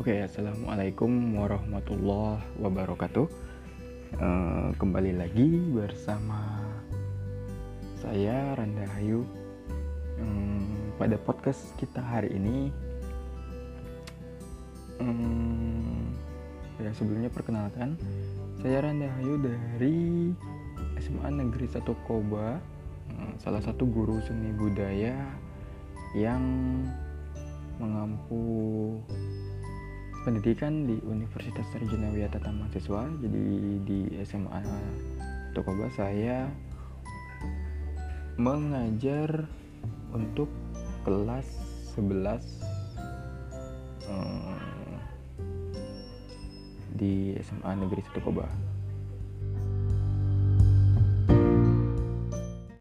Oke, assalamualaikum warahmatullahi wabarakatuh. Uh, kembali lagi bersama saya Randa Hayu. Um, pada podcast kita hari ini, um, ya sebelumnya perkenalkan, saya Randa Hayu dari SMA Negeri 1 Koba, um, salah satu guru seni budaya yang mengampu pendidikan di Universitas Sarjana Wiyata Mahasiswa jadi di SMA Tokoba saya mengajar untuk kelas 11 um, di SMA Negeri Tokoba